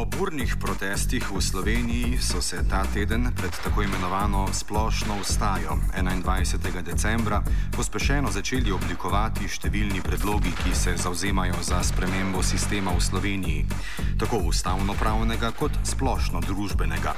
Po burnih protestih v Sloveniji so se ta teden pred tako imenovano splošno ustajo 21. decembra pospešeno začeli oblikovati številni predlogi, ki se zauzemajo za spremembo sistema v Sloveniji, tako ustavno-pravnega kot splošno družbenega.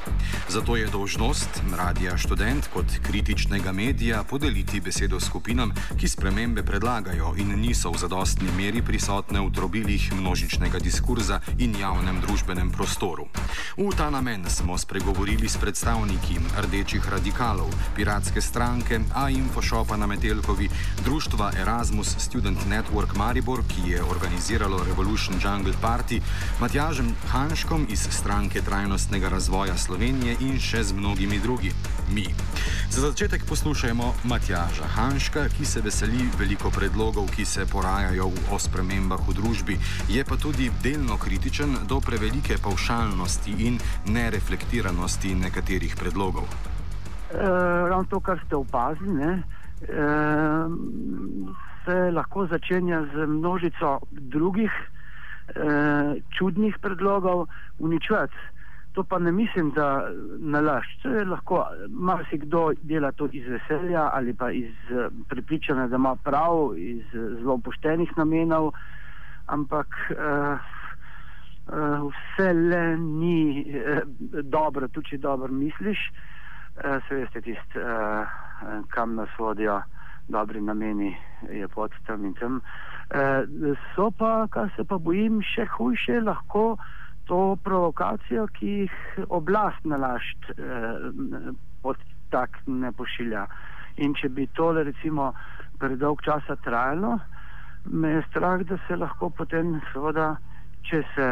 Zato je dožnost Radija Študent kot kritičnega medija podeliti besedo skupinam, ki spremembe predlagajo in niso v zadostni meri prisotne v trobilih množičnega diskurza in javnem družbenem prostoru. V ta namen smo spregovorili s predstavniki rdečih radikalov, piratske stranke, A-Infošopa na Metelkovi, društva Erasmus Student Network Maribor, ki je organiziralo Revolution Jungle Party, Matjažem Hanškom iz stranke trajnostnega razvoja Slovenije in še z mnogimi drugimi. Za začetek poslušajmo Matjaža Hanška, ki se veseli veliko predlogov, ki se porajajo o spremembah v družbi, je pa tudi delno kritičen do prevelike paušalnosti in nereflektiranosti nekaterih predlogov. E, ravno to, kar ste opazili, ne, e, se lahko začenja z množico drugih e, čudnih predlogov uničevati. To pa ne mislim, da nalaž. To je lahko, marsikdo dela to iz veselja ali pa iz pripričanja, da ima prav, iz zelo poštenih namenov, ampak uh, vse le ni uh, dobro, tudi če dobro misliš, uh, se veste tist, uh, kam nas vodijo dobri nameni, je pod tam in tam. So pa, kar se pa bojim, še hujše lahko to provokacijo, ki jih oblast nalašč eh, pod tak ne pošilja. In če bi tole recimo predolg časa trajalo, me je strah, da se lahko potem seveda, če se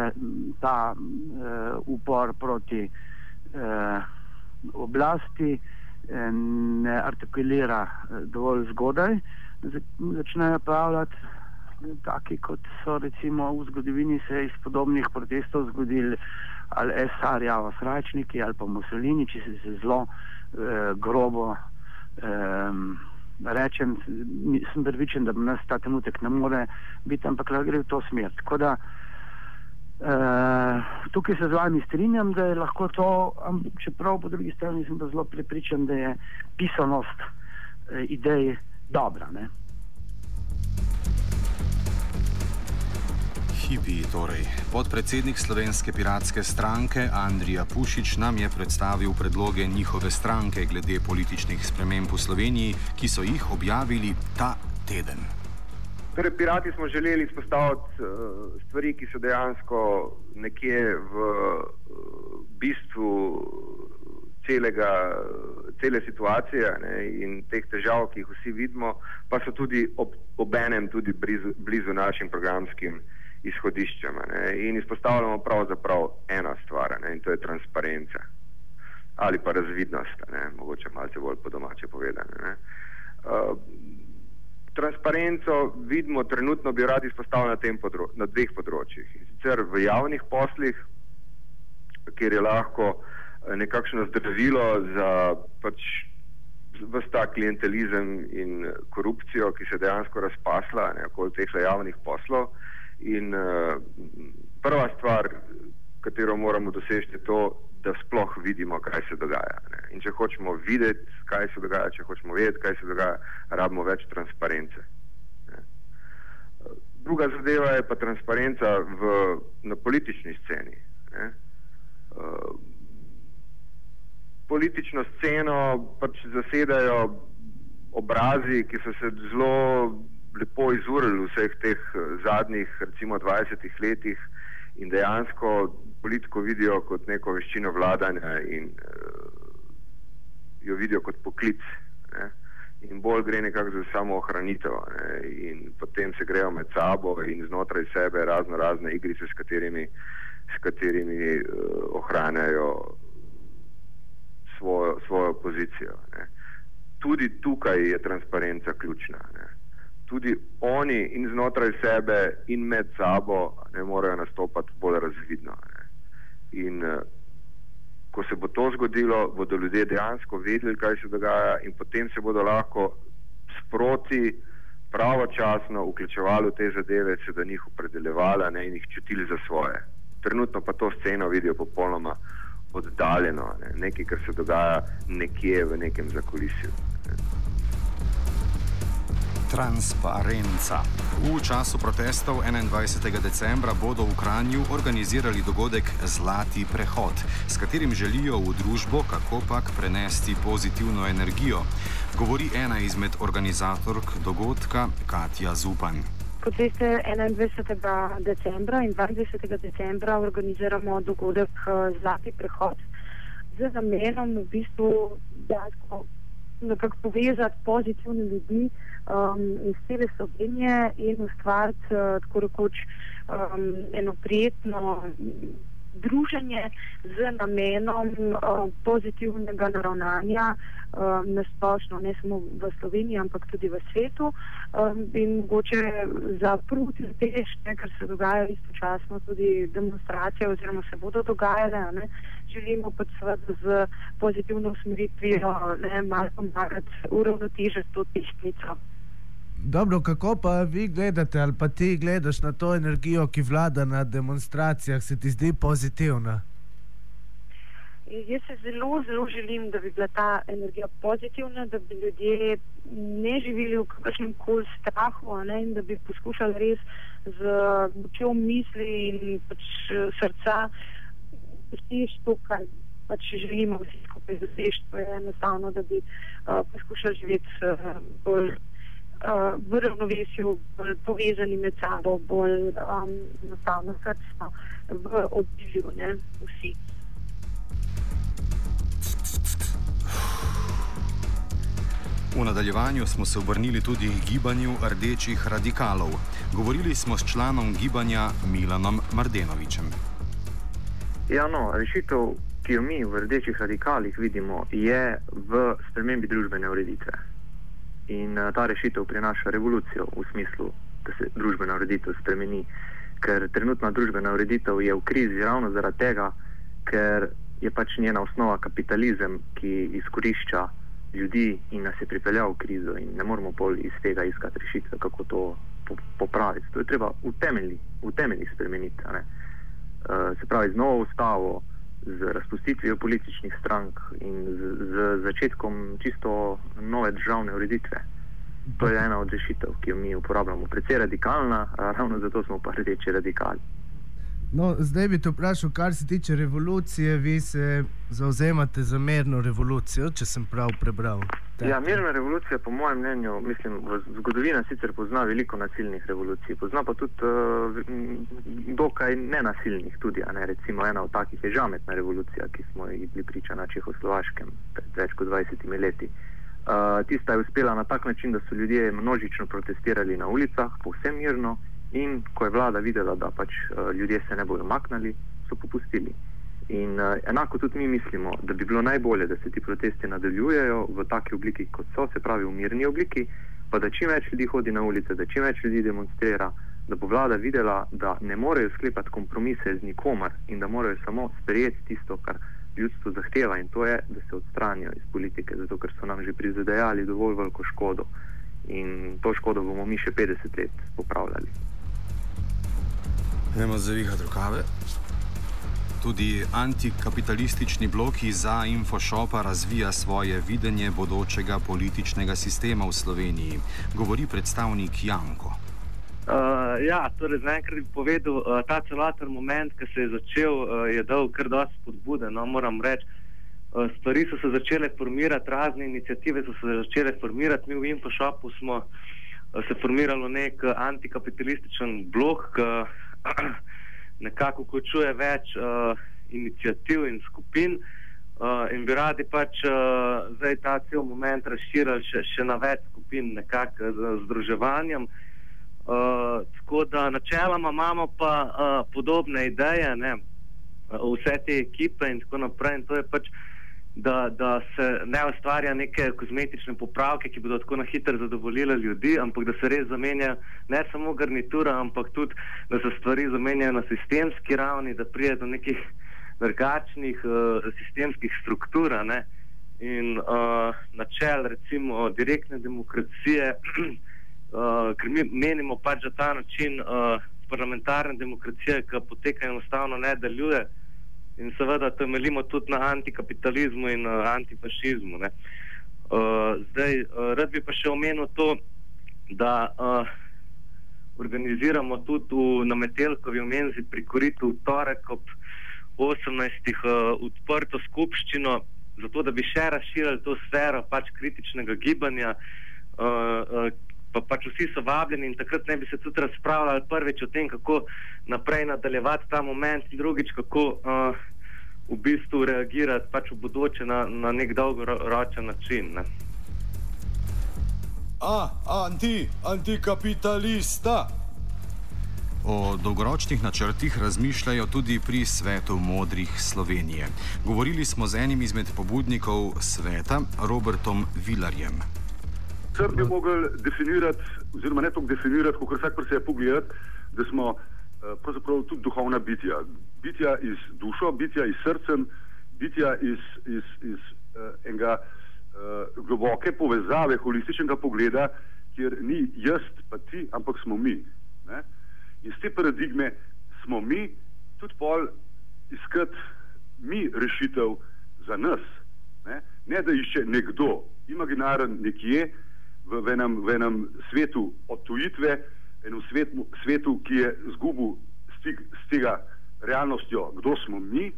ta eh, upor proti eh, oblasti eh, ne artikulira dovolj zgodaj, začnejo pravljati taki, kot so recimo v zgodovini se iz podobnih protestov zgodili ali SR, Java Srajčniki ali pa Mussolini, če se, se zelo eh, grobo eh, rečem, sem prvičen, da nas ta trenutek ne more biti, ampak gre v to smer. Tako da eh, tukaj se z vami strinjam, da je lahko to, čeprav po drugi strani sem pa zelo prepričan, da je pisanost eh, idej dobra. Ne? hipi. Torej. Podpredsednik Slovenske piratske stranke Andrija Pušič nam je predstavil predloge njihove stranke glede političnih sprememb v Sloveniji, ki so jih objavili ta teden. Torej, pirati smo želeli izpostaviti uh, stvari, ki so dejansko nekje v uh, bistvu celega, cele situacije ne, in teh težav, ki jih vsi vidimo, pa so tudi ob, ob enem tudi blizu, blizu našim programskim izhodiščem. In izpostavljamo pravzaprav eno stvar, ne? in to je transparenca ali pa razvidnost, ne? mogoče malce bolj po domače povedano. Transparenco vidimo trenutno, bi radi izpostavili na, na dveh področjih. In sicer v javnih poslih, kjer je lahko eh, nekakšno zdravilo za pač vsta klientelizem in korupcijo, ki se dejansko razpasla okoli teh javnih poslov. In uh, prva stvar, katero moramo doseči, je to, da sploh vidimo, kaj se dogaja. Ne. In če hočemo videti, kaj se dogaja, če hočemo vedeti, kaj se dogaja, rabimo več transparence. Ne. Druga zadeva je pa transparenca v, na politični sceni. Ne. Uh, politično sceno pač zasedajo obrazi, ki so se zelo lepo izurili v vseh teh eh, zadnjih, recimo, 20 letih in dejansko politiko vidijo kot neko veščino vladanja in uh, jo vidijo kot poklic. Ne? In bolj gre nekako za samo ohranitev. Ne? In potem se grejo med sabo in znotraj sebe razno razne igrice, s katerimi, s katerimi uh, ohranjajo svojo, svojo pozicijo. Ne? Tudi tukaj je transparenca ključna. Ne? Tudi oni in znotraj sebe in med sabo ne morejo nastopati bolj razvidno. Ne. In uh, ko se bo to zgodilo, bodo ljudje dejansko vedeli, kaj se dogaja in potem se bodo lahko sproti pravočasno vključevali v te zadeve, se da njih opredeljevali in jih čutili za svoje. trenutno pa to sceno vidijo popolnoma oddaljeno, ne? nekaj, kar se dogaja nekje v nekem zakulisju. Transparenca. V času protestov 21. decembra bodo v Kranju organizirali dogodek Zlati prehod, s katerim želijo v družbo kako pak prenesti pozitivno energijo, govori ena izmed organizatork dogodka Katja Zupan. Kot veste, 21. decembra in 22. decembra organiziramo dogodek eh, Zlati prehod z namenom v bistvu dejansko nekako povezati pozitivne ljudi um, iz cele Slovenije in ustvariti uh, tako rekoč um, eno prijetno druženje z namenom uh, pozitivnega naravnanja um, na splošno, ne samo v Sloveniji, ampak tudi v svetu. Um, in mogoče za proti tež, ker se dogajajo istočasno tudi demonstracije oziroma se bodo dogajale, ne, želimo pa seveda z pozitivno usmeritvijo malo pomagati uravnotežiti to tehtnico. Dobro, kako pa vi gledate, ali pa ti gledaš na to energijo, ki vlada na demonstracijah, se ti zdi pozitivna? Jaz se zelo, zelo želim, da bi bila ta energija pozitivna, da bi ljudje ne živeli v kakršnem koli strahu ne, in da bi poskušali res z močjo misli in pač srca doseči to, kar pač želimo vsi skupaj doseči. To je enostavno, da bi uh, poskušali živeti uh, bolj uh, v ravnovesju, bolj povezani med sabo, bolj um, enostavno srčno v odzivu, ne vsi. V nadaljevanju smo se obrnili tudi k gibanju rdečih radikalov. Govorili smo s članom gibanja Milanom Mardenovičem. Ja, no, rešitev, ki jo mi v rdečih radikalih vidimo, je v spremembi družbene ureditve. In uh, ta rešitev prinaša revolucijo v smislu, da se družbena ureditev spremeni. Ker trenutna družbena ureditev je v krizi ravno zaradi tega, ker je pač njena osnova kapitalizem, ki izkorišča ljudi in nas je pripeljal v krizo, in ne moramo pol iz tega iskati rešitve, kako to popraviti. To je treba v temeljih temelji spremeniti. Uh, se pravi, z novo ustavo, z razpustitvijo političnih strank in z, z začetkom čisto nove državne ureditve. To je ena od rešitev, ki jo mi uporabljamo. Predvsej radikalna, ravno zato smo pa rdeči radikali. No, zdaj bi te vprašal, kar se tiče revolucije, vi se zauzemate za mirno revolucijo, če sem prav prebral. Ja, mirna revolucija, po mojem mnenju, mislim, v zgodovini sicer pozna veliko nasilnih revolucij, pozna pa tudi uh, dokaj nenasilnih. Tudi, ne? Recimo ena od takih je žametna revolucija, ki smo ji bili priča na Čehoslovaškem pred več kot 20 leti. Uh, tista je uspela na tak način, da so ljudje množično protestirali na ulicah, povsem mirno. In ko je vlada videla, da pač uh, ljudje se ne bodo maknili, so popustili. In uh, enako tudi mi mislimo, da bi bilo najbolje, da se ti protesti nadaljujejo v taki obliki, kot so, se pravi v mirni obliki, pa da čim več ljudi hodi na ulice, da čim več ljudi demonstrira, da bo vlada videla, da ne morejo sklepati kompromise z nikomer in da morajo samo sprejeti tisto, kar ljudstvo zahteva in to je, da se odstranijo iz politike, zato ker so nam že prizadejali dovolj veliko škodo in to škodo bomo mi še 50 let popravljali. Gremo zavihati rokave. Tudi antikapitalistični blok iz Infošopa razvija svoje videnje bodočega političnega sistema v Sloveniji, govori predstavnik Janko. Uh, ja, torej, zaenkrat bi povedal, uh, ta celoten moment, ki se je začel, uh, je dal kar dosti spodbude. No, moram reči, uh, stvari so se začele formirati, razne inicijative so se začele formirati. Mi v Infošopu smo uh, se formirali nek antikapitalističen blok. Uh, nekako vključuje več uh, inicijativ in skupin, uh, in bi radi pač uh, zdaj ta cel moment razširili še, še na več skupin, nekako z združevanjem. Uh, tako da načeloma imamo pa uh, podobne ideje, ne, vse te ekipe in tako naprej. In to je pač uh, da, da se ne ustvarja neke kozmetične popravke, ki bodo tako na hitro zadovoljile ljudi, ampak da se res zamenja ne samo garnitura, ampak tudi da se stvari zamenjajo na sistemski ravni, da prije do nekih drugačnih uh, sistemskih struktur. Ne? In uh, načel, recimo, direktne demokracije, uh, ker mi menimo pač, da ta način uh, parlamentarne demokracije, ki poteka enostavno ne deluje. In seveda temeljimo tudi na antikapitalizmu in uh, antifašizmu. Uh, zdaj, uh, rad bi pa še omenil to, da uh, organiziramo tudi v Nametelkovi menzi pri Koritu v torek ob 18. Uh, odprto skupščino, zato da bi še razširili to sfero pač kritičnega gibanja. Uh, uh, pa pač vsi so vabljeni in takrat ne bi se tudi razpravljali prvič o tem, kako naprej nadaljevati ta moment, in drugič, kako uh, v bistvu reagirati pač v bodoče na, na nek dolgoročen način. Ne. A, anti, antikapitalista. O dolgoročnih načrtih razmišljajo tudi pri svetu modrih Slovenije. Govorili smo z enim izmed pobudnikov sveta, Robertom Vilarjem. Srb bi mogli definirati, oziroma ne toliko definirati, kot vsak pa se je pogledati, da smo uh, pravzaprav tudi duhovna bitja. Bitja iz dušo, bitja iz srcem, bitja iz, iz, iz uh, enega uh, globoke povezave, holističnega pogleda, kjer ni jaz, pa ti, ampak smo mi. Ne? Iz te paradigme smo mi tudi pol iskati mi rešitev za nas. Ne, ne da išče nekdo, imaginaren nekje, v, v, enem, v enem svetu odtujitve, enem svetu, svetu ki je zgubil stik s tega realnostjo, kdo smo mi,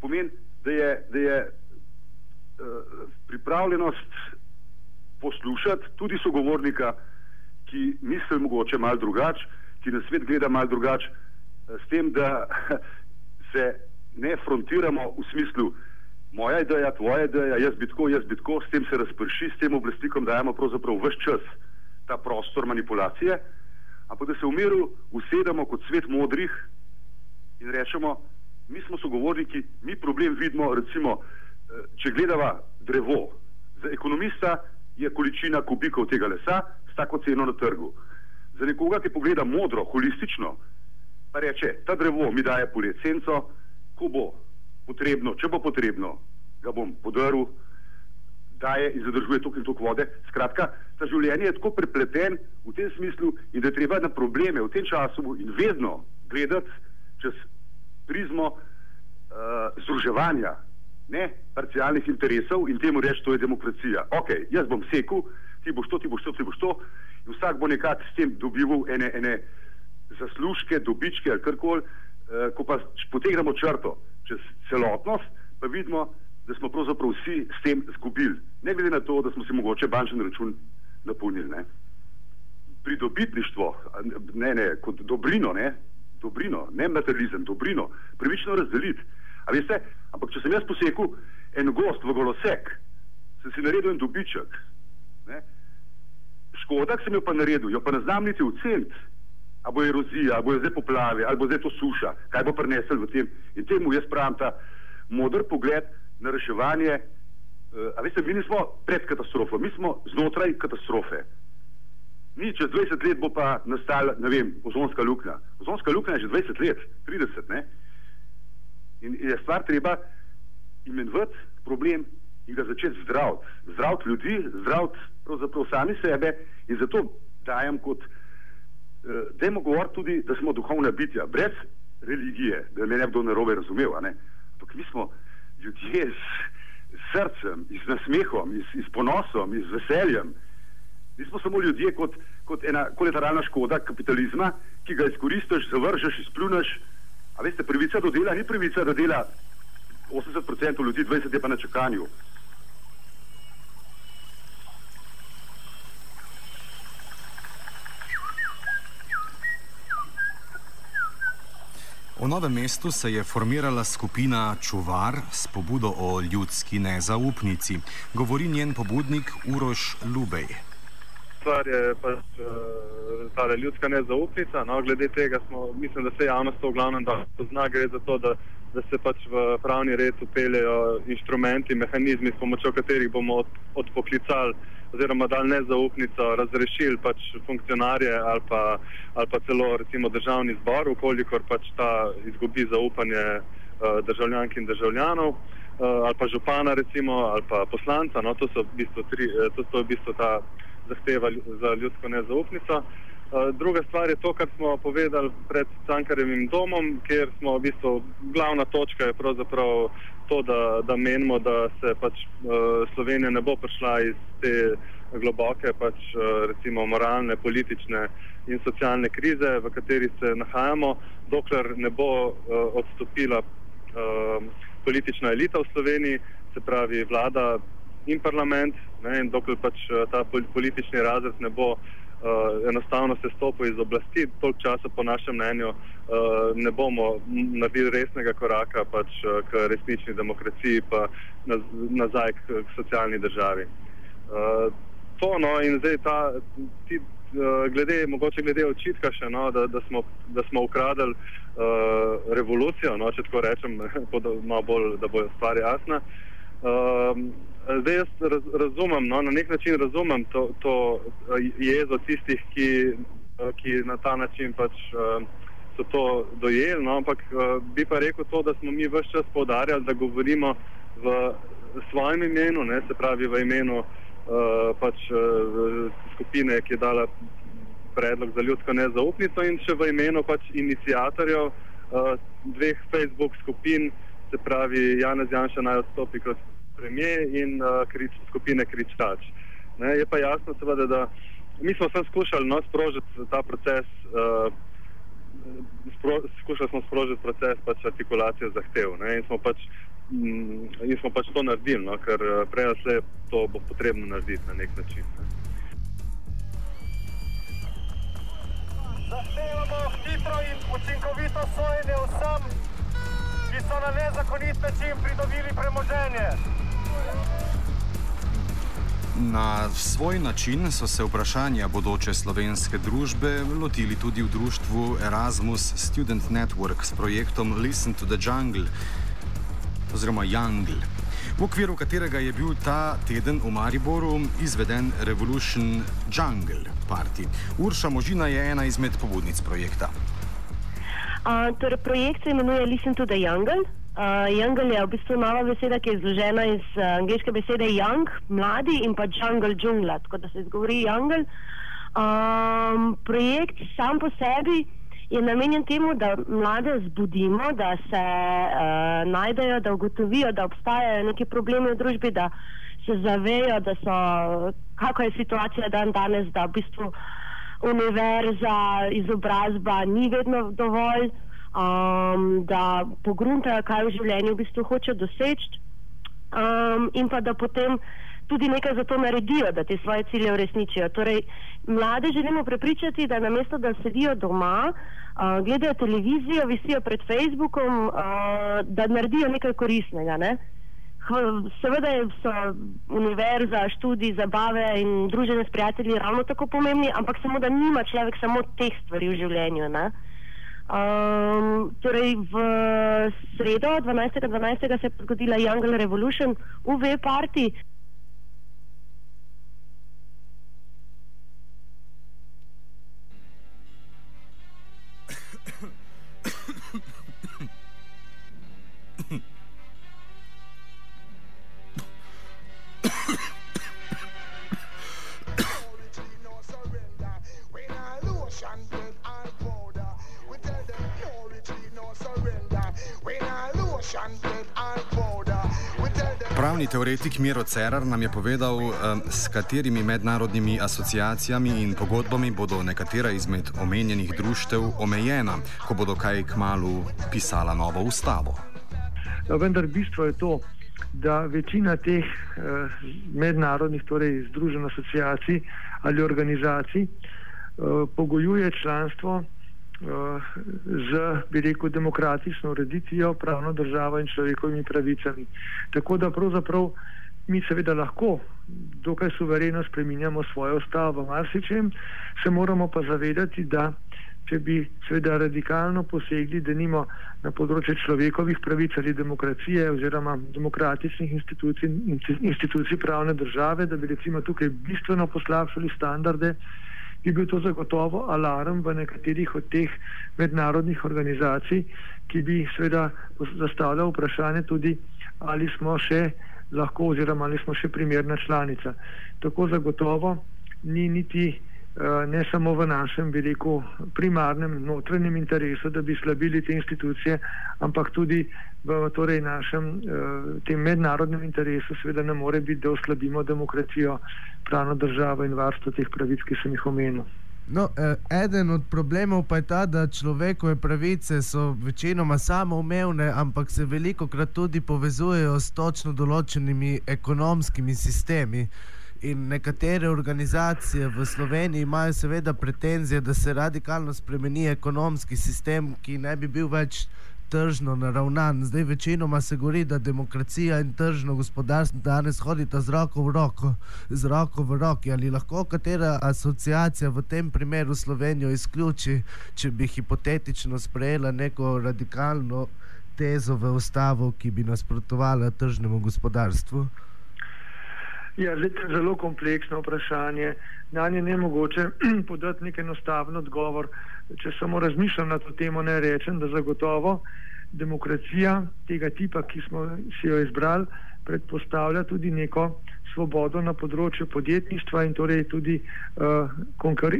pomeni, da je, da je uh, pripravljenost poslušati tudi sogovornika, ki misli mogoče malo drugače, ki na svet gleda malo drugače, uh, s tem, da se ne frontiramo v smislu, moja ideja, tvoja ideja, jaz bi tako, jaz bi tako, s tem se razprši, s tem oblastnikom dajemo pravzaprav vse čas ta prostor manipulacije, ampak da se v miru usedemo kot svet modrih in rečemo, mi smo sogovorniki, mi problem vidimo, recimo, eh, če gledava drevo, za ekonomista je količina kubikov tega lesa s tako ceno na trgu. Za nekoga, ki pogleda modro, holistično, pa reče, ta drevo mi daje policenco, ko bo potrebno, če bo potrebno, ga bom podaril, daje in zadržuje toliko in toliko vode. Skratka, ta življenje je tako prepleten v tem smislu in da je treba na probleme v tem času in vedno gledati čez prizmo uh, združevanja, ne parcialnih interesov in temu reči, to je demokracija. Ok, jaz bom sekel, ti boš to, ti boš to, ti boš to in vsak bo nekako s tem dobival ene, ene zaslužke, dobičke ali karkoli, uh, ko pa potegnemo črto čez celotnost, pa vidimo, da smo pravzaprav vsi s tem zgubili. Ne glede na to, da smo si mogoče bančni račun napolnili. Ne. Pridobitništvo, ne, ne, kot dobrino, ne, dobrino, ne materializem, dobrino, pravično razdeliti. Veste, ampak če sem jaz posekal en gost v golosek, sem si naredil en dobiček. Ne. Škoda, ki sem jo pa naredil, jo pa ne znam niti oceniti ali bo erozija, ali bo zdaj poplave, ali bo zdaj to suša, kaj bo prinesel v tem. In temu jaz pravim ta modr pogled na reševanje. Uh, a veste, mi nismo pred katastrofo, mi smo znotraj katastrofe. Ni čez 20 let bo pa nastala, ne vem, ozonska luknja. Ozonska luknja je že 20 let, 30, ne? In je stvar treba imenovati problem in ga začeti zdraviti. Zdraviti ljudi, zdraviti pravzaprav sami sebe in zato dajem kot dajmo govoriti tudi, da smo duhovna bitja, brez religije, da me ne kdo narobe razumel. Ampak mi smo ljudje z, z srcem, z nasmehom, z ponosom, z veseljem. Mi smo samo ljudje kot, kot ena kolateralna škoda kapitalizma, ki ga izkoristiš, zavržeš, izpluneš. A veste, pravica do dela ni pravica, da dela 80% ljudi, 20% je pa na čakanju. V novem mestu se je formirala skupina Čuvar s pobudo o ljudski nezaupnici. Govori njen pobudnik Uroš Lubej. Stvar je pač uh, ta ljudska nezaupnica. No, glede tega smo, mislim, da se javnost to v glavnem da pozna. Gre za to, da, da se pač v pravni red upeljejo inštrumenti, mehanizmi, s pomočjo katerih bomo od, odpoklicali oziroma dal nezaupnico, razrešili pač funkcionarje ali pa, ali pa celo recimo državni zbor, ukolikor pač ta izgubi zaupanje uh, državljank in državljanov uh, ali pa župana recimo ali pa poslanca, no to so v bistvu, tri, eh, to so v bistvu ta zahteva za ljudsko nezaupnico. Druga stvar je to, kar smo povedali pred Cankarjevim domom, kjer smo v bistvu glavna točka je pravzaprav to, da, da menimo, da se pač uh, Slovenija ne bo prišla iz te globoke, pač uh, recimo moralne, politične in socialne krize, v kateri se nahajamo, dokler ne bo uh, odstopila uh, politična elita v Sloveniji, se pravi vlada in parlament, ne, in dokler pač uh, ta politični razred ne bo enostavno se stopil iz oblasti, toliko časa po našem mnenju uh, ne bomo naredili resnega koraka pač, uh, k resnični demokraciji pa naz nazaj k, k socialni državi. Uh, to, no, in zdaj ta, ti, uh, glede, mogoče glede očitka še, no, da, da, smo, da smo ukradili uh, revolucijo, no, če tako rečem, bolj, da bo stvar jasna. Uh, Zdaj jaz raz, razumem, no, na nek način razumem to, to eh, jezo tistih, ki, eh, ki na ta način pač, so to dojeli, no, ampak bi pa rekel to, da smo mi vse čas povdarjali, da govorimo v svojem imenu, ne, se pravi v imenu pač, skupine, ki je dala predlog za ljudsko nezaupnico in še v imenu pač inicijatorjev dveh Facebook skupin, se pravi Janez Janša naj odstopi kot premije in uh, krič, skupine Kričtač. Ne, je pa jasno, seveda, da mi smo vsem skušali no, sprožiti ta proces, uh, spro, skušali smo sprožiti proces pač artikulacije zahtev ne, in, smo pač, mm, in smo pač to naredili, no, ker uh, prej ali slej to bo potrebno narediti na nek način. Ne. Zahtevamo hitro in učinkovito sojenje vsem, ki so na nezakonit način pridobili premoženje. Na svoj način so se vprašanja bodoče slovenske družbe lotili tudi v društvu Erasmus Student Network s projektom Listen to the Jungle oziroma Jungle, v okviru katerega je bil ta teden v Mariboru izveden Revolution Jungle Party. Urša Možina je ena izmed pobudnic projekta. Uh, torej projekt se imenuje Listen to the Jungle. Uh, jungle je v bistvu nova beseda, ki je izložena iz uh, angliške besede young, mladi in pa jungle, džungla, tako da se izgovori jungle. Um, projekt sam po sebi je namenjen temu, da mlade zbudimo, da se uh, najdejo, da ugotovijo, da obstajajo neki problemi v družbi, da se zavejo, da so, kako je situacija dan danes, da v bistvu univerza, izobrazba ni vedno dovolj um, da pogruntajo, kaj v življenju v bistvu hoče doseči, um, in pa da potem tudi nekaj za to naredijo, da te svoje cilje uresničijo. Torej, mlade želimo prepričati, da namesto da sedijo doma, uh, gledajo televizijo, visijo pred Facebookom, uh, da naredijo nekaj koristnega. Ne? Seveda so univerza, študij, zabave in druženje s prijatelji ravno tako pomembni, ampak samo da nima človek samo teh stvari v življenju. Ne? Um, torej v sredo, 12.12. 12. se je zgodila Young Revolution v V-parti. Pravni teoretik Miro Cerar nam je povedal, s katerimi mednarodnimi asociacijami in pogodbami bodo nekatera izmed omenjenih društev omejena, ko bodo kaj k malu pisala novo ustavo. Ja, vendar bistvo je to, da večina teh eh, mednarodnih, torej združenih asociacij ali organizacij, eh, pogojuje članstvo z, bi rekel, demokratično ureditvijo, pravno državo in človekovimi pravicami. Tako da pravzaprav mi seveda lahko dokaj suvereno spreminjamo svojo ustavo v marsičem, se moramo pa zavedati, da če bi seveda radikalno posegli, da nimo na področje človekovih pravic ali demokracije oziroma demokratičnih institucij, institucij pravne države, da bi recimo tukaj bistveno poslabšali standarde, bi bil to zagotovo alarm v nekaterih od teh mednarodnih organizacij, ki bi seveda zastavljal vprašanje tudi, ali smo še lahko oziroma ali smo še primerna članica. Tako zagotovo ni niti ne samo v našem, bi rekel, primarnem notranjem interesu, da bi slabili te institucije, ampak tudi v torej, našem tem mednarodnem interesu, seveda ne more biti, da oslabimo demokracijo, pravno državo in varstvo teh pravic, ki sem jih omenil. No, eden od problemov pa je ta, da človekove pravice so večinoma samoumevne, ampak se veliko krat tudi povezujejo s točno določenimi ekonomskimi sistemi. In nekatere organizacije v Sloveniji imajo seveda pretenzije, da se radikalno spremeni ekonomski sistem, ki ne bi bil več tržno naravnan. Zdaj večinoma se govori, da demokracija in tržno gospodarstvo danes hodita z roko v roko, z roko v roki. Ali lahko katera asociacija v tem primeru Slovenijo izključi, če bi hipotetično sprejela neko radikalno tezo v ustavo, ki bi nasprotovala tržnemu gospodarstvu? Ja, zdaj, to je zelo kompleksno vprašanje. Na nje ne mogoče podati nek enostaven odgovor. Če samo razmišljam na to temo, ne rečem, da zagotovo demokracija tega tipa, ki smo si jo izbrali, predpostavlja tudi neko svobodo na področju podjetništva in torej tudi uh,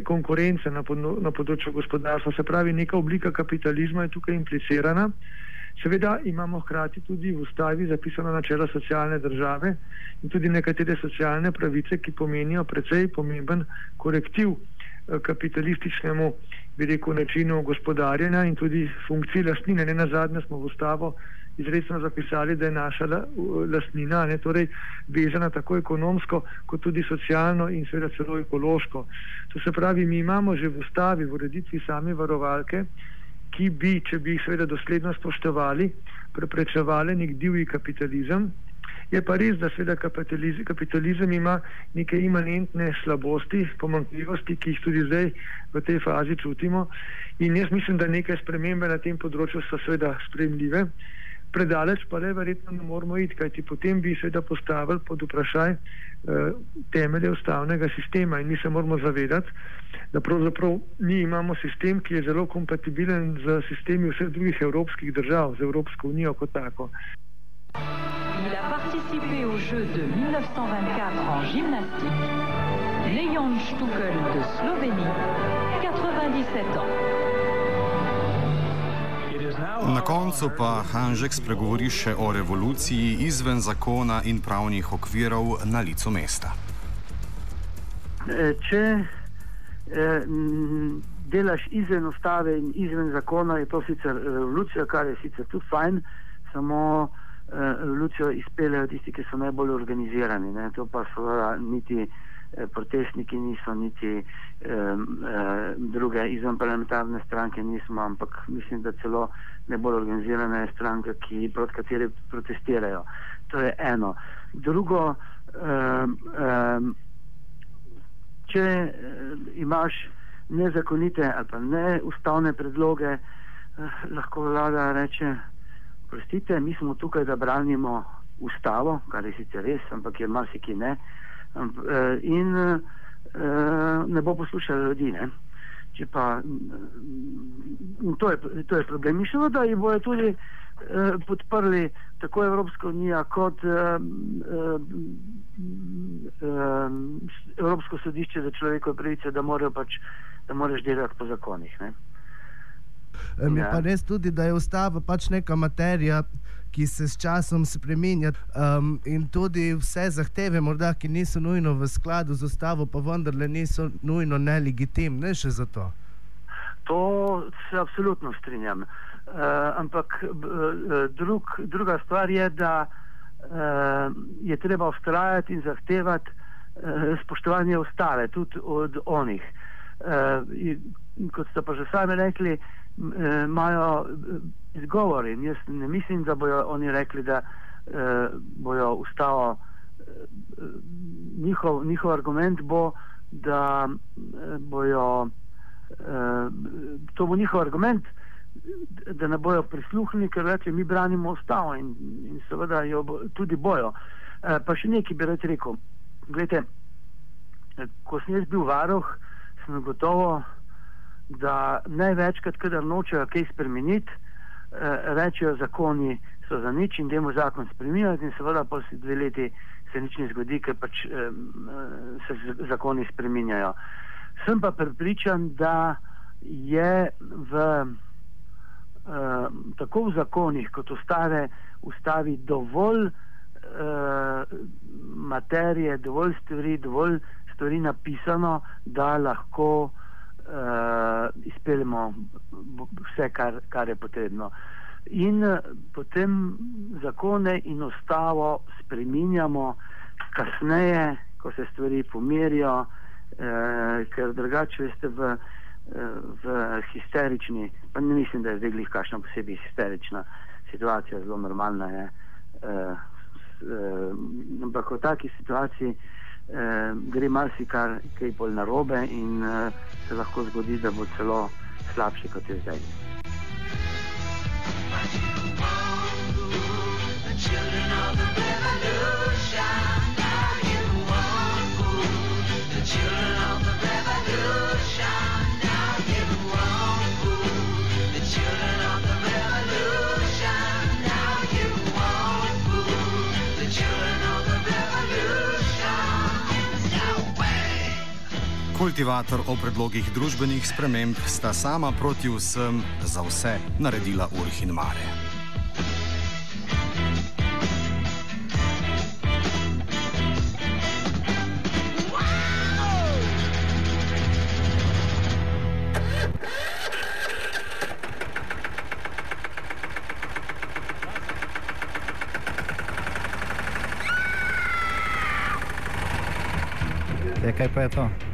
konkurence na, pod, na področju gospodarstva. Se pravi, neka oblika kapitalizma je tukaj implicirana. Seveda imamo hkrati tudi v ustavi zapisano načelo socialne države in tudi nekatere socialne pravice, ki pomenijo precej pomemben korektiv kapitalističnemu, bi rekel, načinu gospodarjenja in tudi funkciji lastnine. Ne na zadnje smo v ustavo izredno zapisali, da je naša lastnina ne, torej vezana tako ekonomsko, kot tudi socialno in seveda celo ekološko. To se pravi, mi imamo že v ustavi, v ureditvi same varovalke, ki bi, če bi jih seveda dosledno spoštovali, preprečevali nek divji kapitalizem. Je pa res, da seveda kapitalizem, kapitalizem ima neke imanentne slabosti, pomankljivosti, ki jih tudi zdaj v tej fazi čutimo. In jaz mislim, da neke spremembe na tem področju so seveda spremljive. Predaleč pa le verjetno ne moramo iti, kajti potem bi seveda postavili pod vprašaj eh, temelje ustavnega sistema in mi se moramo zavedati, da pravzaprav mi imamo sistem, ki je zelo kompatibilen z sistemi vseh drugih evropskih držav, z Evropsko unijo kot tako. Il a participé aux Jeux de 1924 en gymnastique. Leon Stukel de Slovénie, 97 ans. Na koncu pa Hanžek spregovori še o revoluciji izven zakona in pravnih okvirov na licu mesta. Če eh, delaš izven ustave in izven zakona, je to sicer revolucija, kar je sicer tudi fajn, samo eh, revolucijo izpeljejo tisti, ki so najbolj organizirani. Ne? To pa seveda niti protestniki niso, niti eh, eh, druge izven parlamentarne stranke nismo, ampak mislim, da celo najbolj organizirana je stranka, ki proti kateri protestirajo. To je eno. Drugo, eh, eh, če eh, imaš nezakonite ali pa neustavne predloge, eh, lahko vlada reče, prostite, mi smo tukaj, da branimo ustavo, kar je sicer res, ampak je marsikaj ne. Eh, in eh, ne bo poslušala ljudi. Ne? Če pa, mm, to, je, to je problem. Mišljeno, da jih bojo tudi eh, podprli tako Evropska unija kot eh, eh, Evropsko sodišče za človekove pravice, da morajo pač, da moraš delati po zakonih. Ne? Mi ja. pa res tudi, da je ustava pač neka materija, ki se s časom spremenja. Um, in tudi vse zahteve, morda, ki niso nujno v skladu z ustavo, pa vendarle niso nujno nelegitimne še za to. To se absolutno strinjam. Uh, ampak uh, drug, druga stvar je, da uh, je treba ustrajati in zahtevati uh, spoštovanje ustave, tudi od onih. Uh, in, kot ste pa že sami rekli, imajo izgovor in jaz ne mislim, da bojo oni rekli, da eh, bojo ustavo, eh, njihov, njihov argument bo, da eh, bojo, eh, to bo njihov argument, da ne bojo prisluhnili, ker reče, mi branimo ustavo in, in seveda jo bo, tudi bojo. Eh, pa še nekaj bi rad rekel. Glede, ko sem jaz bil varuh, sem gotovo da največkrat, kadar nočejo kaj spremeniti, eh, rečejo, zakoni so za nič in demo zakon spremeniti in seveda pa si dve leti se nič ne zgodi, ker pač eh, se zakoni spremenjajo. Sem pa prepričan, da je v, uh, tako v zakonih kot v stare ustavi dovolj uh, materije, dovolj stvari, dovolj stvari napisano, da lahko uh, izpeljemo vse, kar, kar je potrebno. In uh, potem zakone in ostavo spreminjamo kasneje, ko se stvari pomirijo, uh, ker drugače veste v, uh, v histerični, pa ne mislim, da je zdaj glih kakšna posebej histerična situacija, zelo normalna je. Uh, ampak v taki situaciji eh, gre marsikar kaj bolj narobe in eh, se lahko zgodi, da bo celo slabše kot je zdaj. Children of the Kultivator o predlogih družbenih sprememb sta sama proti vsem za vse naredila urh in mare. Kaj pa je to?